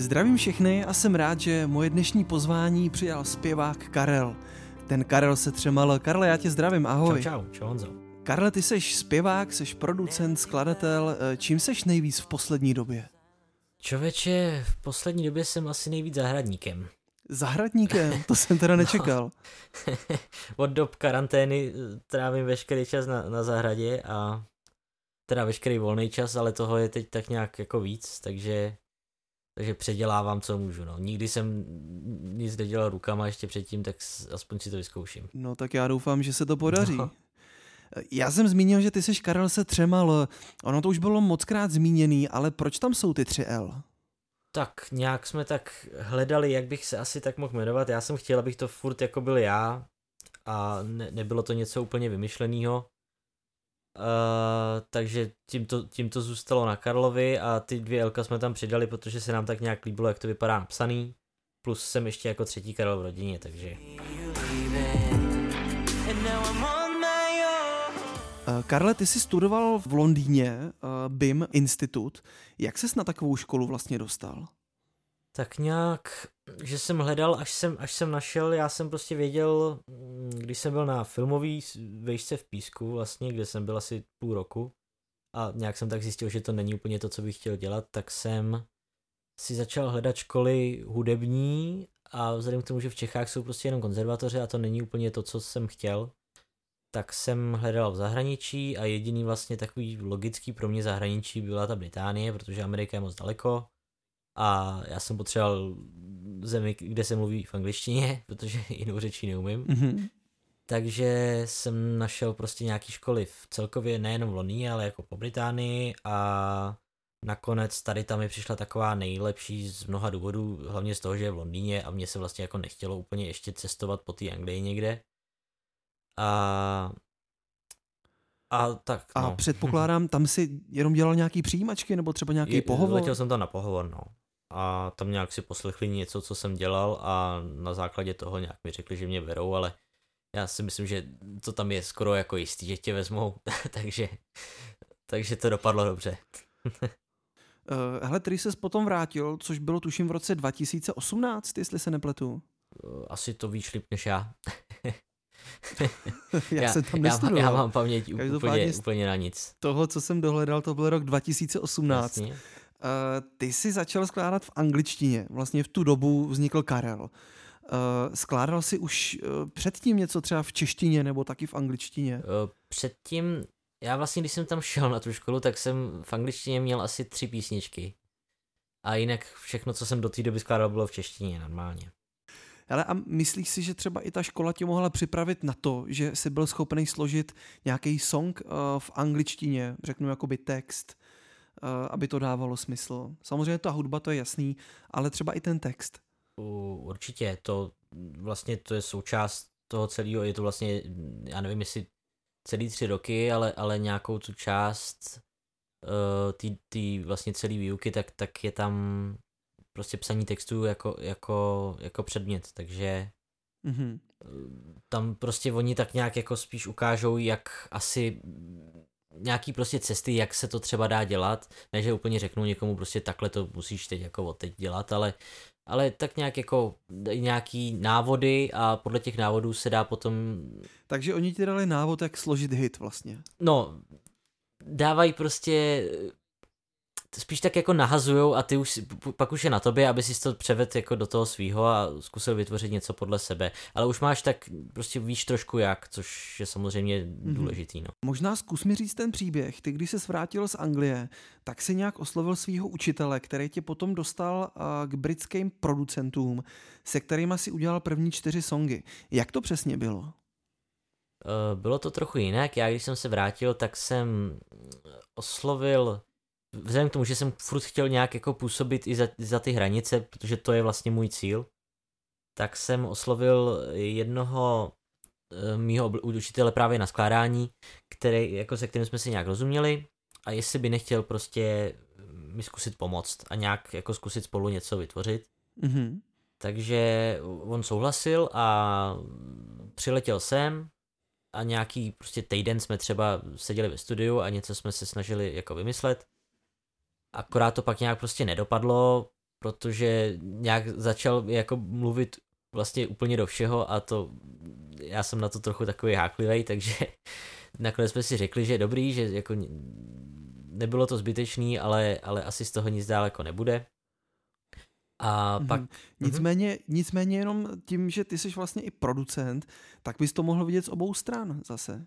Zdravím všechny a jsem rád, že moje dnešní pozvání přijal zpěvák Karel. Ten Karel se třemal. Karle, já tě zdravím, ahoj. Čau, čau, čau Honzo. Karle, ty seš zpěvák, seš producent, skladatel. Čím seš nejvíc v poslední době? Čověče, v poslední době jsem asi nejvíc zahradníkem. Zahradníkem? To jsem teda nečekal. No. Od dob karantény trávím veškerý čas na, na zahradě a teda veškerý volný čas, ale toho je teď tak nějak jako víc, takže takže předělávám, co můžu. No. Nikdy jsem nic nedělal rukama ještě předtím, tak aspoň si to vyzkouším. No tak já doufám, že se to podaří. No. Já jsem zmínil, že ty jsi Karel se třemal. Ono to už bylo moc krát zmíněný, ale proč tam jsou ty tři L? Tak nějak jsme tak hledali, jak bych se asi tak mohl jmenovat. Já jsem chtěl, abych to furt jako byl já a ne, nebylo to něco úplně vymyšleného. Uh, takže tím to, tím to zůstalo na Karlovi a ty dvě Lka jsme tam přidali, protože se nám tak nějak líbilo, jak to vypadá napsaný. Plus jsem ještě jako třetí Karel v rodině, takže... Uh, Karle, ty jsi studoval v Londýně uh, BIM Institut. Jak ses na takovou školu vlastně dostal? Tak nějak, že jsem hledal, až jsem, až jsem našel, já jsem prostě věděl, mm, když jsem byl na filmový vejšce v Písku vlastně, kde jsem byl asi půl roku a nějak jsem tak zjistil, že to není úplně to, co bych chtěl dělat, tak jsem si začal hledat školy hudební a vzhledem k tomu, že v Čechách jsou prostě jenom konzervatoře a to není úplně to, co jsem chtěl, tak jsem hledal v zahraničí a jediný vlastně takový logický pro mě zahraničí byla ta Británie, protože Amerika je moc daleko a já jsem potřeboval zemi, kde se mluví v angličtině, protože jinou řečí neumím. Mm-hmm. Takže jsem našel prostě nějaký školy v celkově nejenom v Londýně, ale jako po Británii a nakonec tady tam mi přišla taková nejlepší z mnoha důvodů, hlavně z toho, že je v Londýně a mě se vlastně jako nechtělo úplně ještě cestovat po té Anglii někde. A a tak, no. A předpokládám, tam si jenom dělal nějaký přijímačky nebo třeba nějaký je, pohovor? Letěl jsem tam na pohovor, no a tam nějak si poslechli něco, co jsem dělal a na základě toho nějak mi řekli, že mě berou, ale já si myslím, že to tam je skoro jako jistý, že tě vezmou, takže, takže to dopadlo dobře. Uh, hele, se potom vrátil, což bylo tuším v roce 2018, jestli se nepletu. Uh, asi to víš líp než já. já, já jsem tam já, já mám paměť úplně, úplně na nic. Toho, co jsem dohledal, to byl rok 2018. Jasně. Uh, ty jsi začal skládat v angličtině, vlastně v tu dobu vznikl Karel. Uh, skládal jsi už uh, předtím něco třeba v češtině nebo taky v angličtině? Předtím, já vlastně, když jsem tam šel na tu školu, tak jsem v angličtině měl asi tři písničky. A jinak všechno, co jsem do té doby skládal, bylo v češtině normálně. Ale a myslíš si, že třeba i ta škola tě mohla připravit na to, že jsi byl schopný složit nějaký song v angličtině, řeknu jakoby text, Eh, aby to dávalo smysl. Samozřejmě ta hudba, to je jasný, ale třeba i ten text. Určitě, to vlastně to je součást toho celého, je to vlastně, já nevím, jestli celý tři roky, ale, ale nějakou tu část uh, ty vlastně celý výuky, tak, tak je tam prostě psaní textů jako, jako, jako předmět, takže mm-hmm. tam prostě oni tak nějak jako spíš ukážou, jak asi nějaký prostě cesty, jak se to třeba dá dělat, ne, že úplně řeknu někomu prostě takhle to musíš teď jako od teď dělat, ale, ale tak nějak jako nějaký návody a podle těch návodů se dá potom... Takže oni ti dali návod, jak složit hit vlastně. No, dávají prostě spíš tak jako nahazujou a ty už, pak už je na tobě, aby si to převedl jako do toho svýho a zkusil vytvořit něco podle sebe. Ale už máš tak, prostě víš trošku jak, což je samozřejmě mm-hmm. důležitý. No. Možná zkus mi říct ten příběh. Ty, když se vrátil z Anglie, tak si nějak oslovil svého učitele, který tě potom dostal k britským producentům, se kterými si udělal první čtyři songy. Jak to přesně bylo? Eh, bylo to trochu jinak. Já, když jsem se vrátil, tak jsem oslovil vzhledem k tomu, že jsem furt chtěl nějak jako působit i za, za ty hranice, protože to je vlastně můj cíl, tak jsem oslovil jednoho e, mýho učitele právě na skládání, který, jako se kterým jsme si nějak rozuměli a jestli by nechtěl prostě mi zkusit pomoct a nějak jako zkusit spolu něco vytvořit. Mm-hmm. Takže on souhlasil a přiletěl sem a nějaký prostě týden jsme třeba seděli ve studiu a něco jsme se snažili jako vymyslet Akorát to pak nějak prostě nedopadlo, protože nějak začal jako mluvit vlastně úplně do všeho a to já jsem na to trochu takový háklivý, takže nakonec jsme si řekli, že je dobrý, že jako nebylo to zbytečný, ale, ale asi z toho nic daleko nebude. A mm-hmm. pak... Nicméně, mm-hmm. nicméně jenom tím, že ty jsi vlastně i producent, tak bys to mohl vidět z obou stran zase.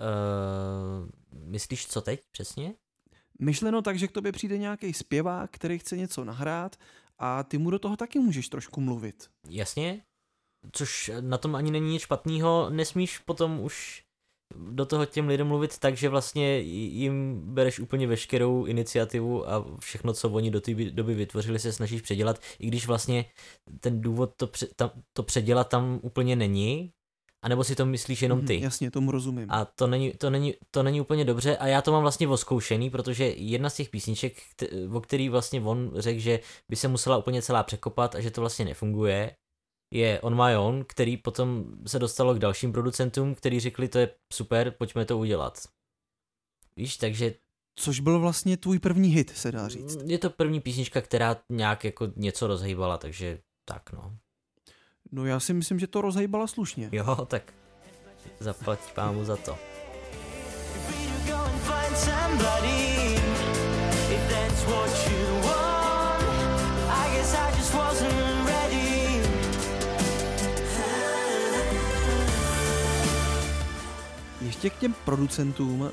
Uh, myslíš co teď přesně? Myšleno tak, že k tobě přijde nějaký zpěvák, který chce něco nahrát a ty mu do toho taky můžeš trošku mluvit. Jasně, což na tom ani není nic špatného, nesmíš potom už do toho těm lidem mluvit tak, že vlastně jim bereš úplně veškerou iniciativu a všechno, co oni do té doby vytvořili, se snažíš předělat, i když vlastně ten důvod to, pře- tam, to předělat tam úplně není, anebo si to myslíš jenom mhm, ty. Mm, jasně, tomu rozumím. A to není, to, není, to není úplně dobře a já to mám vlastně oskoušený, protože jedna z těch písniček, o který vlastně on řekl, že by se musela úplně celá překopat a že to vlastně nefunguje, je On My Own, který potom se dostalo k dalším producentům, kteří řekli, to je super, pojďme to udělat. Víš, takže... Což byl vlastně tvůj první hit, se dá říct. Je to první písnička, která nějak jako něco rozhýbala, takže tak no. No já si myslím, že to rozhýbala slušně. Jo, tak zaplať pámu za to. Ještě k těm producentům.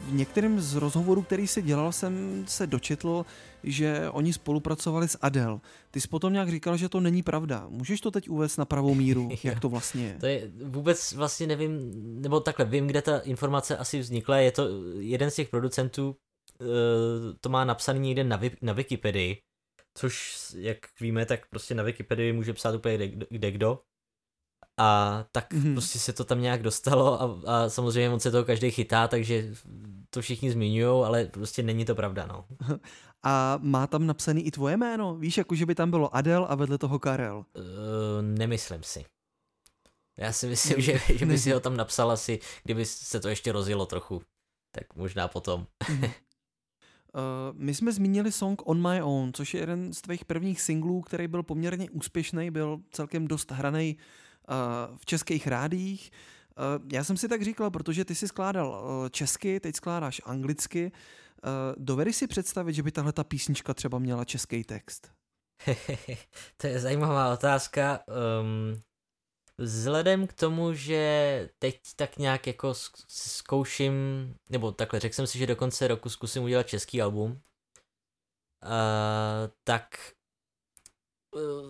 V některém z rozhovorů, který si dělal, jsem se dočetl, že oni spolupracovali s Adele. Ty jsi potom nějak říkal, že to není pravda. Můžeš to teď uvést na pravou míru, jak to vlastně je? To je vůbec vlastně nevím, nebo takhle, vím, kde ta informace asi vznikla. Je to jeden z těch producentů, eh, to má napsaný někde na, na Wikipedii, což, jak víme, tak prostě na Wikipedii může psát úplně kde, kde kdo. A tak mm-hmm. prostě se to tam nějak dostalo a, a samozřejmě on se toho každý chytá, takže to všichni zmiňují, ale prostě není to pravda, no. A má tam napsaný i tvoje jméno? Víš, jako že by tam bylo Adel a vedle toho Karel? Uh, nemyslím si. Já si myslím, že, že by si ho tam napsal asi, kdyby se to ještě rozjelo trochu. Tak možná potom. Uh, my jsme zmínili song On My Own, což je jeden z tvých prvních singlů, který byl poměrně úspěšný, byl celkem dost hraný v českých rádích. Já jsem si tak říkal, protože ty si skládal česky, teď skládáš anglicky. Dovedy si představit, že by tahle ta písnička třeba měla český text? to je zajímavá otázka. Um, vzhledem k tomu, že teď tak nějak jako zkouším, nebo takhle řekl jsem si, že do konce roku zkusím udělat český album, uh, tak Eh,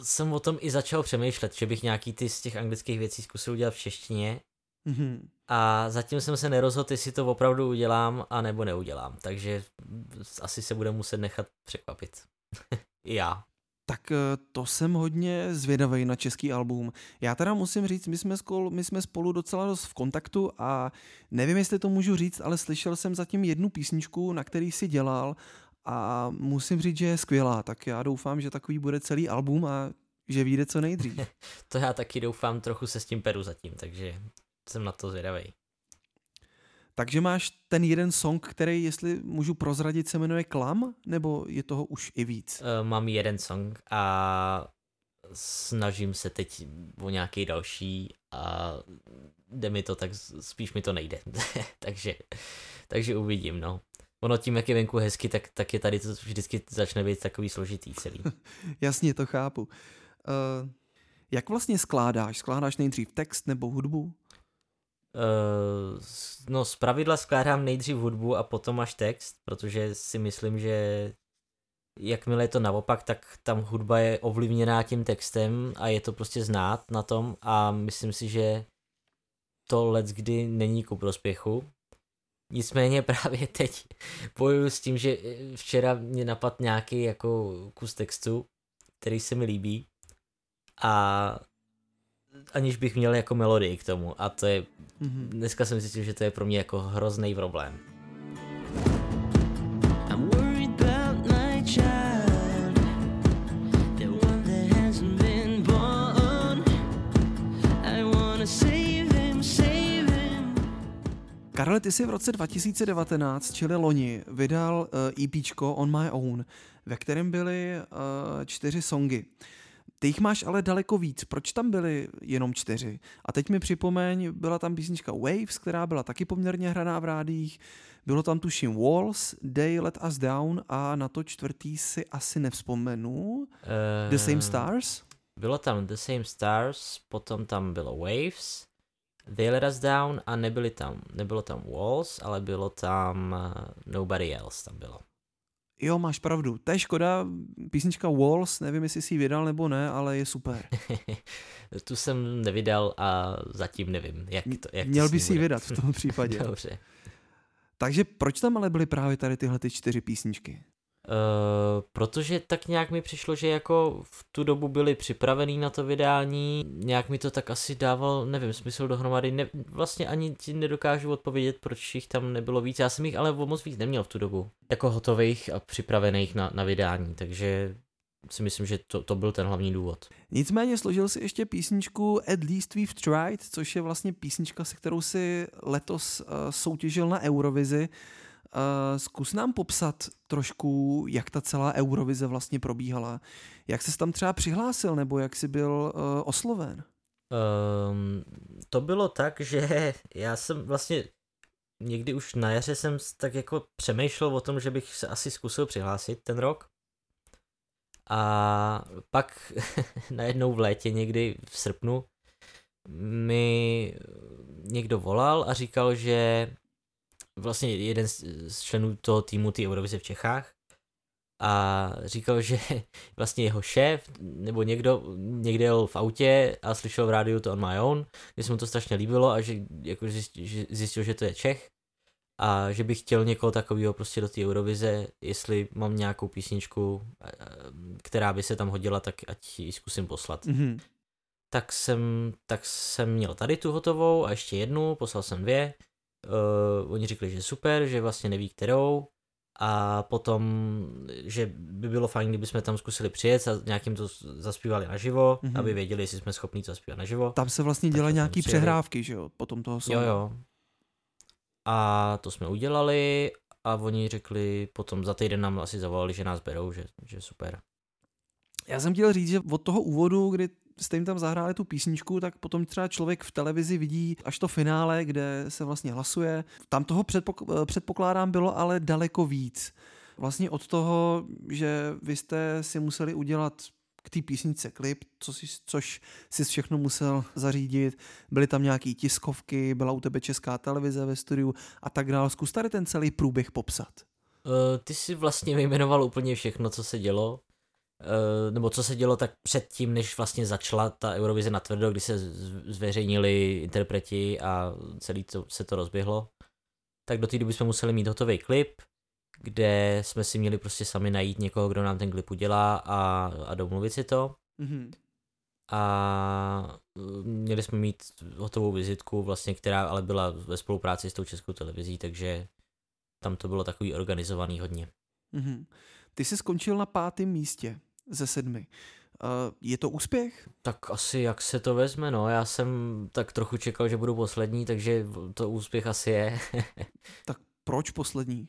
jsem o tom i začal přemýšlet, že bych nějaký ty z těch anglických věcí zkusil udělat v češtině. Mm-hmm. A zatím jsem se nerozhodl, jestli to opravdu udělám, a nebo neudělám. Takže asi se bude muset nechat překvapit. I já. Tak eh, to jsem hodně zvědavý na český album. Já teda musím říct, my jsme, skol, my jsme spolu docela dost v kontaktu a nevím, jestli to můžu říct, ale slyšel jsem zatím jednu písničku, na který si dělal a musím říct, že je skvělá, tak já doufám, že takový bude celý album a že vyjde co nejdřív. to já taky doufám, trochu se s tím peru zatím, takže jsem na to zvědavý. Takže máš ten jeden song, který, jestli můžu prozradit, se jmenuje Klam, nebo je toho už i víc? Uh, mám jeden song a snažím se teď o nějaký další a jde mi to, tak spíš mi to nejde. takže, takže uvidím, no ono tím, jak je venku hezky, tak, tak je tady to vždycky začne být takový složitý celý. Jasně, to chápu. Uh, jak vlastně skládáš? Skládáš nejdřív text nebo hudbu? Uh, no, z pravidla skládám nejdřív hudbu a potom až text, protože si myslím, že jakmile je to naopak, tak tam hudba je ovlivněná tím textem a je to prostě znát na tom a myslím si, že to let kdy není ku prospěchu, Nicméně právě teď bojuju s tím, že včera mě napad nějaký jako kus textu, který se mi líbí a aniž bych měl jako melodii k tomu a to je, mm-hmm. dneska jsem zjistil, že to je pro mě jako hrozný problém. Karle, ty jsi v roce 2019, čili loni, vydal uh, EPčko On My Own, ve kterém byly uh, čtyři songy. Ty jich máš ale daleko víc. Proč tam byly jenom čtyři? A teď mi připomeň, byla tam písnička Waves, která byla taky poměrně hraná v rádích. Bylo tam tuším Walls, Day Let Us Down a na to čtvrtý si asi nevzpomenu. Uh, The Same Stars? Bylo tam The Same Stars, potom tam bylo Waves, They Let Us Down a nebyly tam, nebylo tam Walls, ale bylo tam uh, Nobody Else tam bylo. Jo, máš pravdu. To je škoda, písnička Walls, nevím, jestli jsi ji vydal nebo ne, ale je super. tu jsem nevydal a zatím nevím, jak to jak Měl by si ji vydat v tom případě. Dobře. Takže proč tam ale byly právě tady tyhle ty čtyři písničky? Uh, protože tak nějak mi přišlo, že jako v tu dobu byli připravený na to vydání, nějak mi to tak asi dával, nevím, smysl dohromady, ne, vlastně ani ti nedokážu odpovědět, proč jich tam nebylo víc, já jsem jich ale o moc víc neměl v tu dobu, jako hotových a připravených na, na vydání, takže si myslím, že to, to byl ten hlavní důvod. Nicméně složil si ještě písničku At Least We've Tried, což je vlastně písnička, se kterou si letos uh, soutěžil na Eurovizi. Uh, zkus nám popsat trošku, jak ta celá Eurovize vlastně probíhala. Jak se tam třeba přihlásil, nebo jak jsi byl uh, osloven? Um, to bylo tak, že já jsem vlastně někdy už na jaře jsem tak jako přemýšlel o tom, že bych se asi zkusil přihlásit ten rok. A pak najednou v létě, někdy v srpnu, mi někdo volal a říkal, že vlastně jeden z členů toho týmu té Eurovize v Čechách a říkal, že vlastně jeho šéf nebo někdo někde jel v autě a slyšel v rádiu to on my own, kde se mu to strašně líbilo a že jako zjistil, že, zjistil, že to je Čech a že bych chtěl někoho takového prostě do té Eurovize, jestli mám nějakou písničku, která by se tam hodila, tak ať ji zkusím poslat. Mm-hmm. Tak jsem, tak jsem měl tady tu hotovou a ještě jednu, poslal jsem dvě uh, oni řekli, že super, že vlastně neví kterou a potom, že by bylo fajn, kdyby jsme tam zkusili přijet a nějakým to zaspívali naživo, mm-hmm. aby věděli, jestli jsme schopni to zaspívat naživo. Tam se vlastně dělají nějaký přehrávky, že jo, potom toho songu. Jo, jo. A to jsme udělali a oni řekli, potom za týden nám asi zavolali, že nás berou, že, že super. Já jsem chtěl říct, že od toho úvodu, kdy jste jim tam zahráli tu písničku, tak potom třeba člověk v televizi vidí až to finále, kde se vlastně hlasuje. Tam toho předpok- předpokládám bylo ale daleko víc. Vlastně od toho, že vy jste si museli udělat k té písnice klip, co si, což si všechno musel zařídit. Byly tam nějaké tiskovky, byla u tebe česká televize ve studiu a tak dále. Zkus tady ten celý průběh popsat. Uh, ty si vlastně vyjmenoval úplně všechno, co se dělo. Eh, nebo co se dělo tak předtím, než vlastně začala ta Eurovize na tvrdo, kdy se zveřejnili interpreti a celý to, se to rozběhlo, tak do té doby jsme museli mít hotový klip, kde jsme si měli prostě sami najít někoho, kdo nám ten klip udělá a, a domluvit si to. Mm-hmm. A eh, měli jsme mít hotovou vizitku, vlastně, která ale byla ve spolupráci s tou českou televizí, takže tam to bylo takový organizovaný hodně. Mm-hmm. Ty jsi skončil na pátém místě ze sedmi. Uh, je to úspěch? Tak asi jak se to vezme, no. Já jsem tak trochu čekal, že budu poslední, takže to úspěch asi je. tak proč poslední?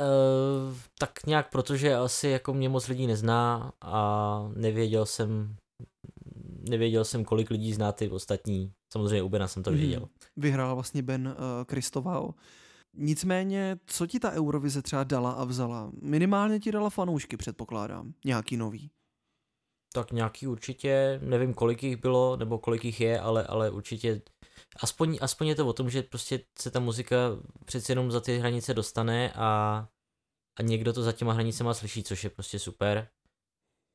Uh, tak nějak protože asi jako mě moc lidí nezná a nevěděl jsem nevěděl jsem, kolik lidí zná ty ostatní. Samozřejmě u Bena jsem to mhm. věděl. Vyhrál vlastně Ben uh, Kristoval. Nicméně, co ti ta Eurovize třeba dala a vzala? Minimálně ti dala fanoušky, předpokládám. Nějaký nový. Tak nějaký určitě, nevím kolik jich bylo, nebo kolik jich je, ale, ale určitě aspoň, aspoň je to o tom, že prostě se ta muzika přeci jenom za ty hranice dostane a, a někdo to za těma hranicema slyší, což je prostě super.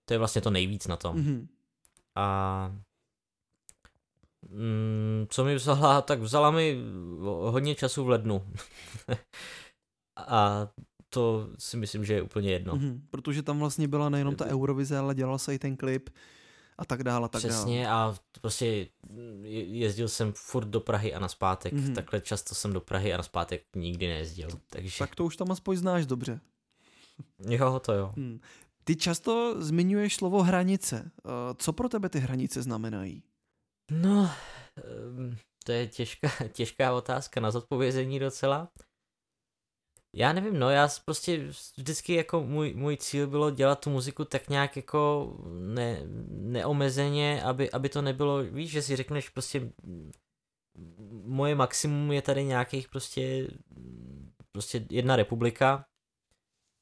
To je vlastně to nejvíc na tom. Mm-hmm. A Mm, co mi vzala, tak vzala mi hodně času v lednu. a to si myslím, že je úplně jedno. Mm-hmm, protože tam vlastně byla nejenom ta Eurovize, ale dělal se i ten klip a tak dále. A tak Přesně dále. a prostě jezdil jsem furt do Prahy a naspátek. Mm-hmm. Takhle často jsem do Prahy a naspátek nikdy nejezdil. Takže... Tak to už tam aspoň znáš dobře. Jo, to jo. Hmm. Ty často zmiňuješ slovo hranice. Eh, co pro tebe ty hranice znamenají? No, ehm, to je těžká, těžká otázka na zodpovězení docela. Já nevím, no já prostě vždycky jako můj, můj cíl bylo dělat tu muziku tak nějak jako ne, neomezeně, aby, aby to nebylo, víš, že si řekneš prostě moje maximum je tady nějakých prostě prostě jedna republika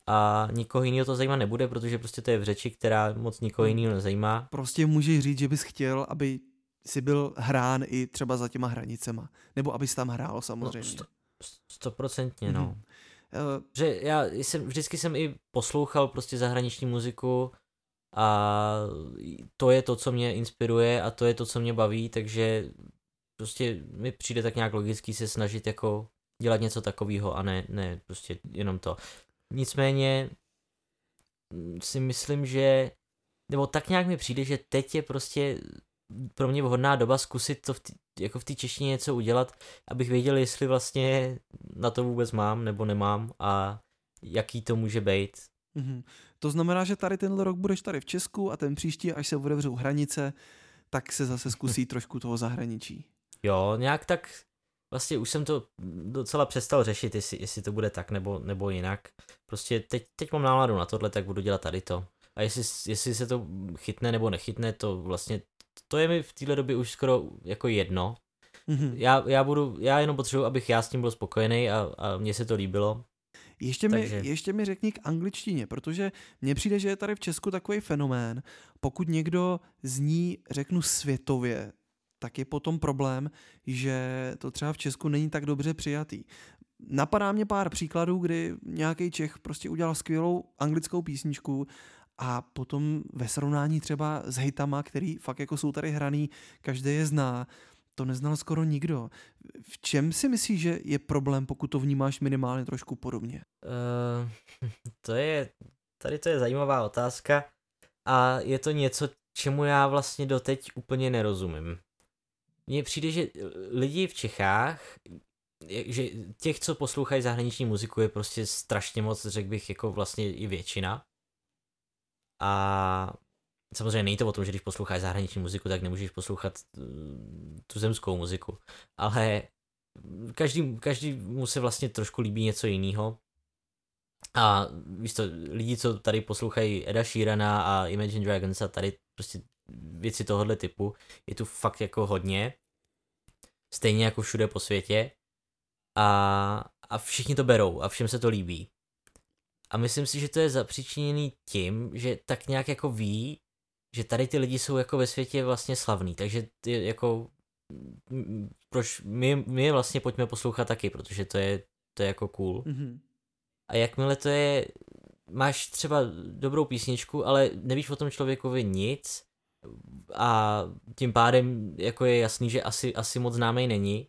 a nikoho jiného to zajímat nebude, protože prostě to je v řeči, která moc nikoho hmm. jiného nezajímá. Prostě můžeš říct, že bys chtěl, aby si byl hrán i třeba za těma hranicema, nebo abys tam hrál samozřejmě. No, stoprocentně, no. Mm-hmm. Uh, že já jsem, vždycky jsem i poslouchal prostě zahraniční muziku a to je to, co mě inspiruje a to je to, co mě baví, takže prostě mi přijde tak nějak logický se snažit jako dělat něco takového a ne, ne prostě jenom to. Nicméně mm, si myslím, že nebo tak nějak mi přijde, že teď je prostě pro mě vhodná doba zkusit to v tý, jako v té češtině něco udělat, abych věděl, jestli vlastně na to vůbec mám nebo nemám a jaký to může být. Mm-hmm. To znamená, že tady tenhle rok budeš tady v Česku a ten příští, až se otevřou hranice, tak se zase zkusí trošku toho zahraničí. Jo, nějak tak vlastně už jsem to docela přestal řešit, jestli, jestli to bude tak nebo, nebo jinak. Prostě teď, teď mám náladu na tohle, tak budu dělat tady to. A jestli, jestli se to chytne nebo nechytne, to vlastně, to je mi v téhle době už skoro jako jedno. Mm-hmm. Já, já budu, já jenom potřebuji, abych já s tím byl spokojený a, a mně se to líbilo. Ještě mi, ještě mi řekni k angličtině, protože mně přijde, že je tady v Česku takový fenomén, pokud někdo zní, řeknu světově, tak je potom problém, že to třeba v Česku není tak dobře přijatý. Napadá mě pár příkladů, kdy nějaký Čech prostě udělal skvělou anglickou písničku a potom ve srovnání třeba s hejtama, který fakt jako jsou tady hraný, každý je zná, to neznal skoro nikdo. V čem si myslíš, že je problém, pokud to vnímáš minimálně trošku podobně? Uh, to je, tady to je zajímavá otázka a je to něco, čemu já vlastně doteď úplně nerozumím mně přijde, že lidi v Čechách, že těch, co poslouchají zahraniční muziku, je prostě strašně moc, řekl bych, jako vlastně i většina. A samozřejmě není to o tom, že když posloucháš zahraniční muziku, tak nemůžeš poslouchat eh, tu zemskou muziku. Ale každý, každý mu se vlastně trošku líbí něco jiného. A víš to, lidi, co tady poslouchají Eda Sheerana a Imagine Dragons a tady prostě věci tohohle typu je tu fakt jako hodně. Stejně jako všude po světě. A, a všichni to berou a všem se to líbí. A myslím si, že to je zapříčiněný tím, že tak nějak jako ví, že tady ty lidi jsou jako ve světě vlastně slavní, takže ty jako proč my, my je vlastně pojďme poslouchat taky, protože to je, to je jako cool. Mm-hmm. A jakmile to je, máš třeba dobrou písničku, ale nevíš o tom člověkovi nic a tím pádem jako je jasný, že asi, asi moc známej není,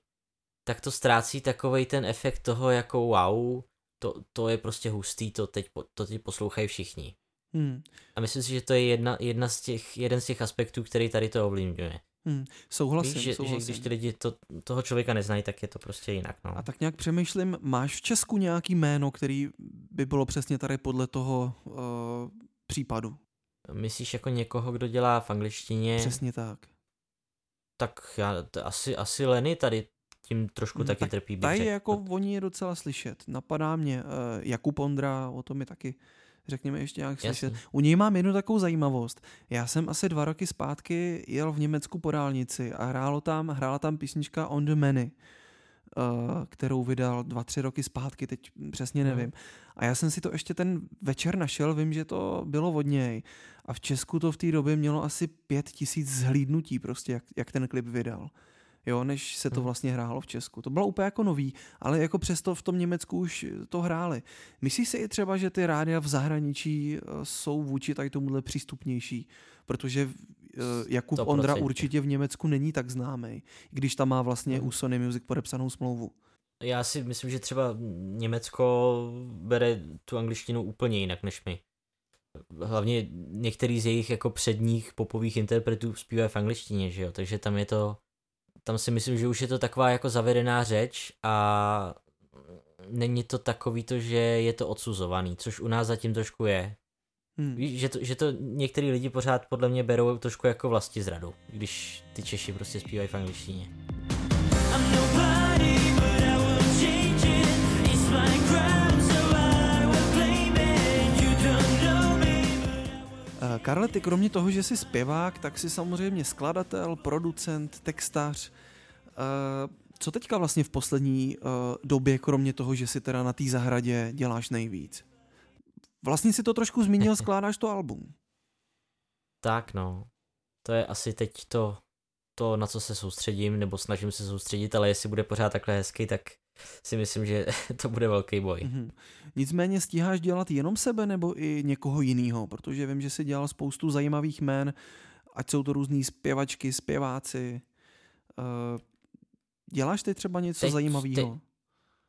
tak to ztrácí takovej ten efekt toho jako wow, to, to je prostě hustý, to teď, to teď poslouchají všichni. Hmm. A myslím si, že to je jedna, jedna z těch, jeden z těch aspektů, který tady to ovlivňuje. Hmm, souhlasím, Víš, že, souhlasím. že když ty lidi to, toho člověka neznají, tak je to prostě jinak. No. A tak nějak přemýšlím, máš v Česku nějaký jméno, který by bylo přesně tady podle toho uh, případu? Myslíš jako někoho, kdo dělá v angličtině? Přesně tak. Tak já, to asi, asi Lenny tady tím trošku no, taky tak trpí. Tady jako oni je docela slyšet. Napadá mě uh, Jakub Ondra, o tom je taky řekněme ještě nějak slyšet. Jasně. U něj mám jednu takovou zajímavost. Já jsem asi dva roky zpátky jel v Německu po dálnici a hrálo tam, hrála tam písnička On the Many. Eh, kterou vydal dva, tři roky zpátky, teď přesně mhm. nevím. A já jsem si to ještě ten večer našel, vím, že to bylo od něj. A v Česku to v té době mělo asi pět tisíc zhlídnutí prostě, jak, jak ten klip vydal. Jo, než se to mhm. vlastně hrálo v Česku. To bylo úplně jako nový, ale jako přesto v tom Německu už to hráli. Myslíš si i třeba, že ty rádia v zahraničí eh, jsou vůči tady tomuhle přístupnější? Protože Eh, Jakub 100%. Ondra určitě v Německu není tak známý, když tam má vlastně u Sony Music podepsanou smlouvu. Já si myslím, že třeba Německo bere tu angličtinu úplně jinak než my. Hlavně některý z jejich jako předních popových interpretů zpívají v angličtině, že jo, takže tam je to, tam si myslím, že už je to taková jako zavedená řeč a není to takový to, že je to odsuzovaný, což u nás zatím trošku je. Hmm. Víš, že to, že to některý lidi pořád podle mě berou trošku jako vlasti zradu, když ty Češi prostě zpívají v angličtině. Karle, ty kromě toho, že jsi zpěvák, tak jsi samozřejmě skladatel, producent, textař. Uh, co teďka vlastně v poslední uh, době, kromě toho, že si teda na té zahradě děláš nejvíc? Vlastně si to trošku zmínil, skládáš to album. Tak no, to je asi teď to, to, na co se soustředím, nebo snažím se soustředit, ale jestli bude pořád takhle hezký, tak si myslím, že to bude velký boj. Mm-hmm. Nicméně stíháš dělat jenom sebe nebo i někoho jiného, protože vím, že jsi dělal spoustu zajímavých jmén, ať jsou to různý zpěvačky, zpěváci. Uh, děláš ty třeba něco teď, zajímavého? Te,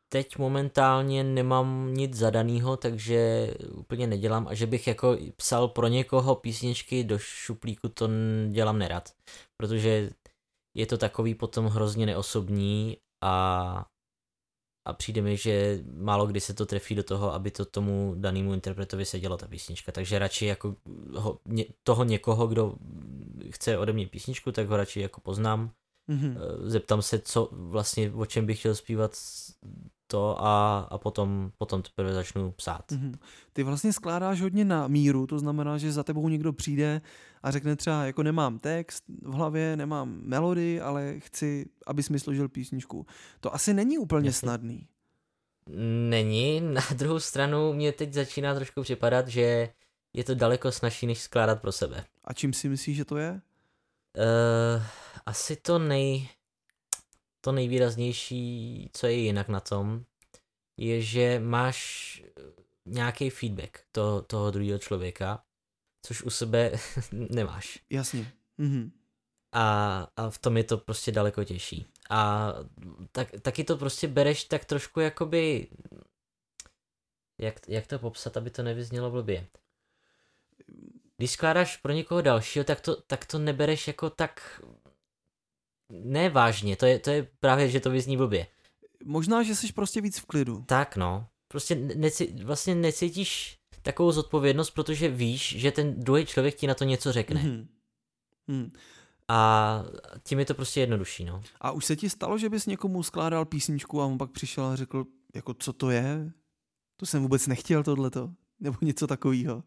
teď momentálně nemám nic zadaného, takže úplně nedělám a že bych jako psal pro někoho písničky do šuplíku, to dělám nerad, protože je to takový potom hrozně neosobní a a přijde mi, že málo kdy se to trefí do toho, aby to tomu danému interpretovi seděla ta písnička. Takže radši jako ho, ně, toho někoho, kdo chce ode mě písničku, tak ho radši jako poznám. Mm-hmm. Zeptám se, co vlastně, o čem bych chtěl zpívat to a, a potom, potom teprve začnu psát. Mm-hmm. Ty vlastně skládáš hodně na míru, to znamená, že za tebou někdo přijde a řekne třeba, jako nemám text v hlavě, nemám melodii, ale chci, abys mi složil písničku. To asi není úplně Jasně. snadný. Není, na druhou stranu mě teď začíná trošku připadat, že je to daleko snažší, než skládat pro sebe. A čím si myslíš, že to je? Uh, asi to nej, to nejvýraznější, co je jinak na tom, je, že máš nějaký feedback to, toho druhého člověka, což u sebe nemáš. Jasně. Mhm. A, a v tom je to prostě daleko těžší. A tak, taky to prostě bereš tak trošku jakoby, jak, jak to popsat, aby to nevyznělo blbě. Když skládáš pro někoho dalšího, tak to, tak to nebereš jako tak ne vážně, to je, to je právě, že to vyzní blbě. Možná, že jsi prostě víc v klidu. Tak no, prostě neci, vlastně necítíš takovou zodpovědnost, protože víš, že ten druhý člověk ti na to něco řekne. Mm-hmm. Mm. A tím je to prostě jednodušší, no. A už se ti stalo, že bys někomu skládal písničku a on pak přišel a řekl, jako co to je? To jsem vůbec nechtěl tohleto. Nebo něco takového? Uh,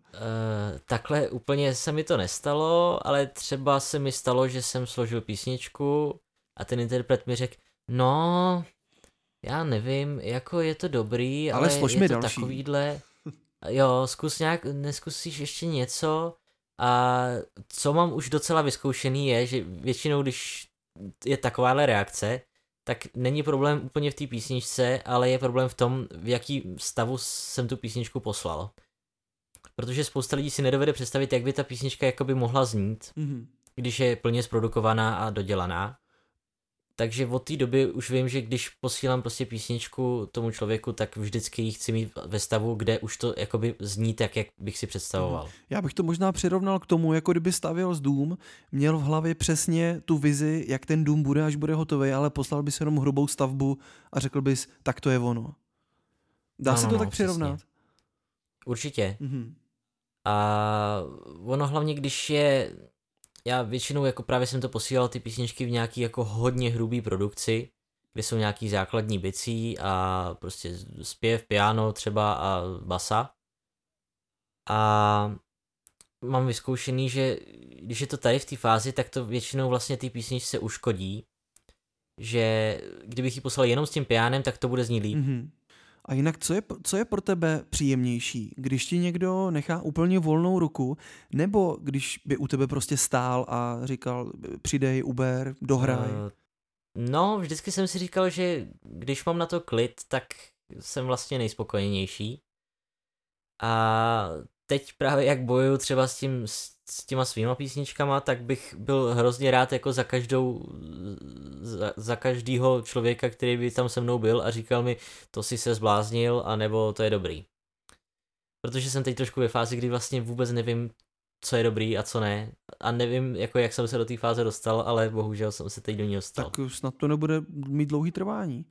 takhle úplně se mi to nestalo, ale třeba se mi stalo, že jsem složil písničku a ten interpret mi řekl, no, já nevím, jako je to dobrý, ale, ale slož je mi to další. takovýhle. Jo, zkus nějak, neskusíš ještě něco a co mám už docela vyzkoušený je, že většinou, když je takováhle reakce, tak není problém úplně v té písničce, ale je problém v tom, v jaký stavu jsem tu písničku poslal protože spousta lidí si nedovede představit, jak by ta písnička jakoby mohla znít, mm-hmm. když je plně zprodukovaná a dodělaná. Takže od té doby už vím, že když posílám prostě písničku tomu člověku, tak vždycky ji chci mít ve stavu, kde už to jakoby zní tak, jak bych si představoval. Mhm. Já bych to možná přirovnal k tomu, jako kdyby stavěl z dům, měl v hlavě přesně tu vizi, jak ten dům bude, až bude hotový, ale poslal bys jenom hrubou stavbu a řekl bys, tak to je ono. Dá no, se to no, tak přesně. přirovnat? Určitě. Mm-hmm. A ono hlavně, když je, já většinou jako právě jsem to posílal ty písničky v nějaký jako hodně hrubý produkci, kde jsou nějaký základní bicí a prostě zpěv, piano třeba a basa. A mám vyzkoušený, že když je to tady v té fázi, tak to většinou vlastně ty písničce uškodí, že kdybych ji poslal jenom s tím pianem, tak to bude znít líp. Mm-hmm. A jinak, co je, co je pro tebe příjemnější? Když ti někdo nechá úplně volnou ruku, nebo když by u tebe prostě stál a říkal, přidej Uber, dohraj? Uh, no, vždycky jsem si říkal, že když mám na to klid, tak jsem vlastně nejspokojenější. A teď právě jak bojuju třeba s tím, s těma svýma písničkama, tak bych byl hrozně rád jako za každou, za, za každýho člověka, který by tam se mnou byl a říkal mi, to si se zbláznil, anebo to je dobrý. Protože jsem teď trošku ve fázi, kdy vlastně vůbec nevím, co je dobrý a co ne. A nevím, jako jak jsem se do té fáze dostal, ale bohužel jsem se teď do ní dostal. Tak snad to nebude mít dlouhý trvání.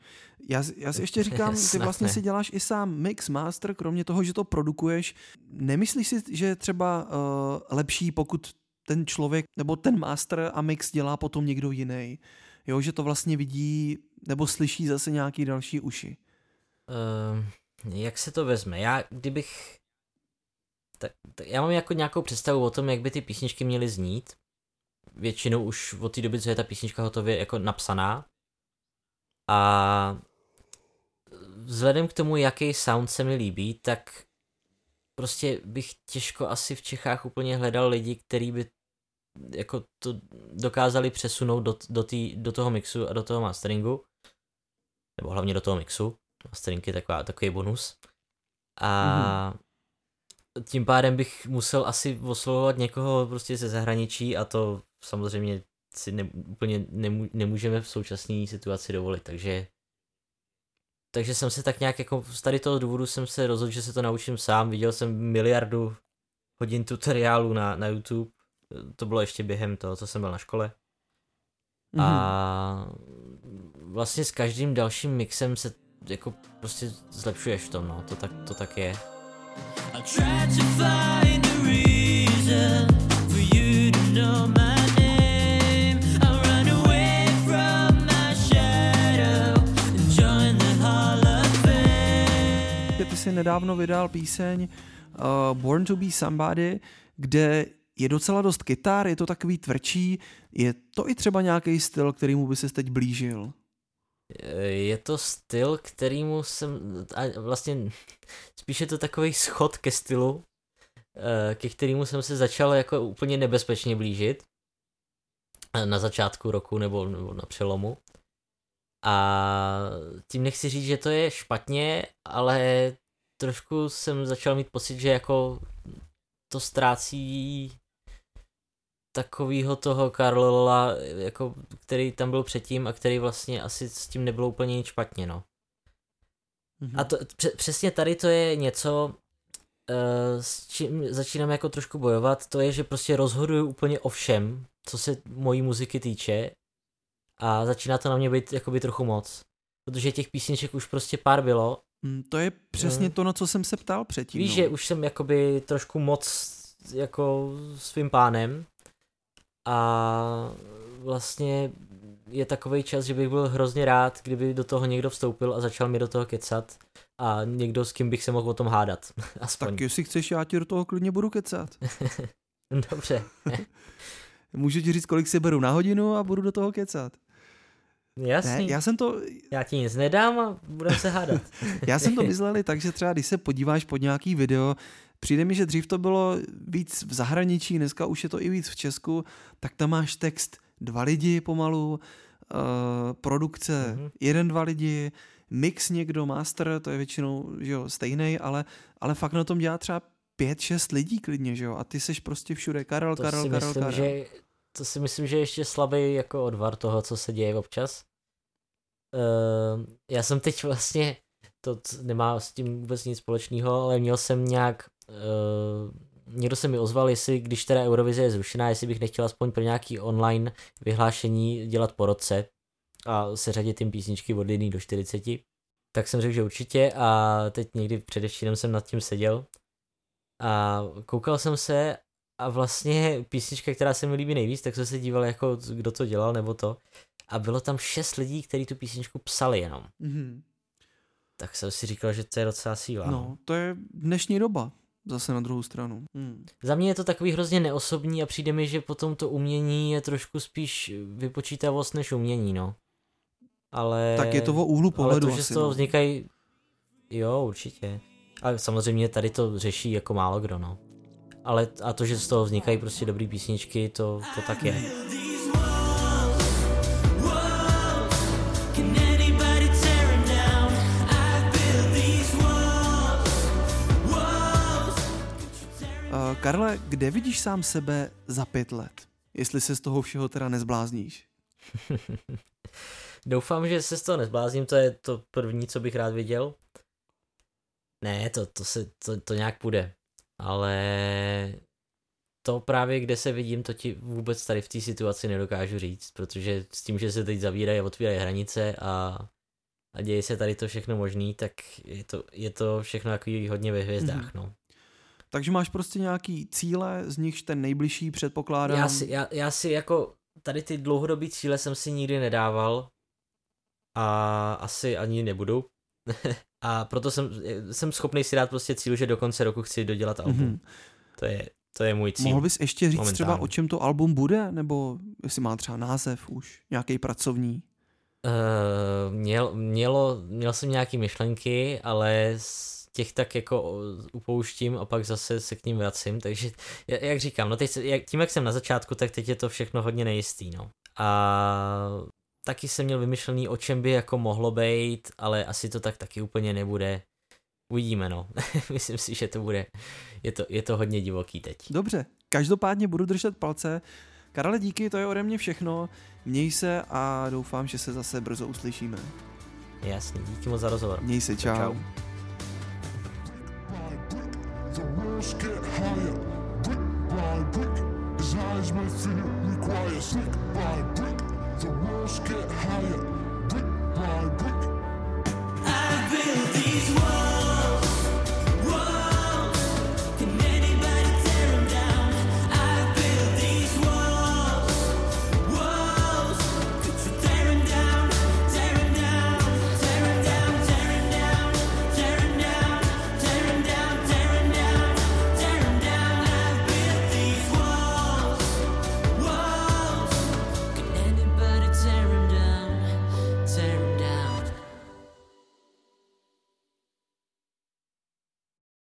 Já, já si ještě říkám, ty vlastně ne. si děláš i sám mix, master, kromě toho, že to produkuješ. Nemyslíš si, že je třeba uh, lepší, pokud ten člověk nebo ten master a mix dělá potom někdo jiný? Jo, že to vlastně vidí nebo slyší zase nějaký další uši. Uh, jak se to vezme? Já, kdybych... Tak, tak já mám jako nějakou představu o tom, jak by ty písničky měly znít. Většinou už od té doby, co je ta písnička hotově jako napsaná. A vzhledem k tomu, jaký sound se mi líbí, tak prostě bych těžko asi v Čechách úplně hledal lidi, kteří by jako to dokázali přesunout do, do, tý, do toho mixu a do toho masteringu. Nebo hlavně do toho mixu. Mastering je taková, takový bonus. A mm-hmm. Tím pádem bych musel asi oslovovat někoho prostě ze zahraničí a to samozřejmě si ne, úplně nemů, nemůžeme v současné situaci dovolit, takže takže jsem se tak nějak jako z tady toho důvodu jsem se rozhodl, že se to naučím sám, viděl jsem miliardu hodin tutoriálů na, na YouTube, to bylo ještě během toho, co jsem byl na škole. Mm-hmm. A mhm. vlastně s každým dalším mixem se jako prostě zlepšuješ v tom, no, to tak, to tak je. Ty si nedávno vydal píseň uh, Born to be Somebody, kde je docela dost kytar, je to takový tvrdší, je to i třeba nějaký styl, kterýmu by se teď blížil? Je to styl, kterýmu jsem, a vlastně spíš je to takový schod ke stylu, eh, ke kterému jsem se začal jako úplně nebezpečně blížit eh, na začátku roku nebo, nebo na přelomu. A tím nechci říct, že to je špatně, ale trošku jsem začal mít pocit, že jako to ztrácí takovýho toho Karla, jako, který tam byl předtím a který vlastně asi s tím nebylo úplně nic špatně, no. Mm-hmm. A to, přesně tady to je něco, uh, s čím začínám jako trošku bojovat, to je, že prostě rozhoduju úplně o všem, co se mojí muziky týče a začíná to na mě být jakoby trochu moc. Protože těch písniček už prostě pár bylo. Mm, to je přesně mm. to, na co jsem se ptal předtím. Víš, no. že už jsem jakoby trošku moc jako svým pánem a vlastně je takový čas, že bych byl hrozně rád, kdyby do toho někdo vstoupil a začal mi do toho kecat a někdo, s kým bych se mohl o tom hádat. Aspoň. Tak jestli chceš, já ti do toho klidně budu kecat. Dobře. Můžu ti říct, kolik si beru na hodinu a budu do toho kecat. Jasný. Ne, já jsem to... Já ti nic nedám a budeme se hádat. já jsem to myslel tak, že třeba když se podíváš pod nějaký video, přijde mi, že dřív to bylo víc v zahraničí, dneska už je to i víc v Česku, tak tam máš text dva lidi pomalu, uh, produkce mm-hmm. jeden, dva lidi, mix někdo, master, to je většinou že jo, stejný, ale, ale fakt na tom dělá třeba pět, šest lidí klidně, že jo, a ty seš prostě všude Karel, to Karel, si Karel, myslím, Karel. Že, to si myslím, že je ještě slabý jako odvar toho, co se děje občas. Uh, já jsem teď vlastně, to nemá s tím vůbec nic společného, ale měl jsem nějak někdo se mi ozval, jestli když teda Eurovize je zrušená, jestli bych nechtěl aspoň pro nějaký online vyhlášení dělat po roce a seřadit tím písničky od 1 do 40. Tak jsem řekl, že určitě a teď někdy předevčírem jsem nad tím seděl a koukal jsem se a vlastně písnička, která se mi líbí nejvíc, tak jsem se díval jako kdo to dělal nebo to a bylo tam šest lidí, kteří tu písničku psali jenom. Mm-hmm. Tak jsem si říkal, že to je docela síla. No, no. to je dnešní doba. Zase na druhou stranu. Hmm. Za mě je to takový hrozně neosobní a přijde mi, že potom to umění je trošku spíš vypočítavost než umění, no. Ale... Tak je to o úhlu pohledu Ale to, že z toho no. vznikají... Jo, určitě. A samozřejmě tady to řeší jako málo kdo, no. Ale a to, že z toho vznikají prostě dobrý písničky, to, to tak je. Karle, kde vidíš sám sebe za pět let? Jestli se z toho všeho teda nezblázníš. Doufám, že se z toho nezblázním, to je to první, co bych rád viděl. Ne, to, to, se, to, to nějak půjde. Ale to právě, kde se vidím, to ti vůbec tady v té situaci nedokážu říct, protože s tím, že se teď zavírají a otvírají hranice a, a děje se tady to všechno možný, tak je to, je to všechno jako hodně ve hvězdách, mm. no. Takže máš prostě nějaký cíle, z nichž ten nejbližší předpokládám. Já si, já, já si jako tady ty dlouhodobé cíle jsem si nikdy nedával a asi ani nebudu. a proto jsem, jsem schopný si dát prostě cíl, že do konce roku chci dodělat album. Mm-hmm. To je, to je můj cíl. Mohl bys ještě říct momentálně. třeba, o čem to album bude? Nebo jestli má třeba název už, nějaký pracovní? Uh, měl, mělo, měl jsem nějaké myšlenky, ale z těch tak jako upouštím a pak zase se k ním vracím, takže jak říkám, no teď, jak, tím jak jsem na začátku, tak teď je to všechno hodně nejistý, no. A taky jsem měl vymyšlený, o čem by jako mohlo být, ale asi to tak taky úplně nebude. Uvidíme, no. Myslím si, že to bude, je to, je to hodně divoký teď. Dobře, každopádně budu držet palce. Karale, díky, to je ode mě všechno. Měj se a doufám, že se zase brzo uslyšíme. Jasně, díky moc za rozhovor. Měj se, čau. čau. girls get higher. Brick by brick, as high as my feet require. brick by brick, the walls get higher. Brick by brick. I build these walls.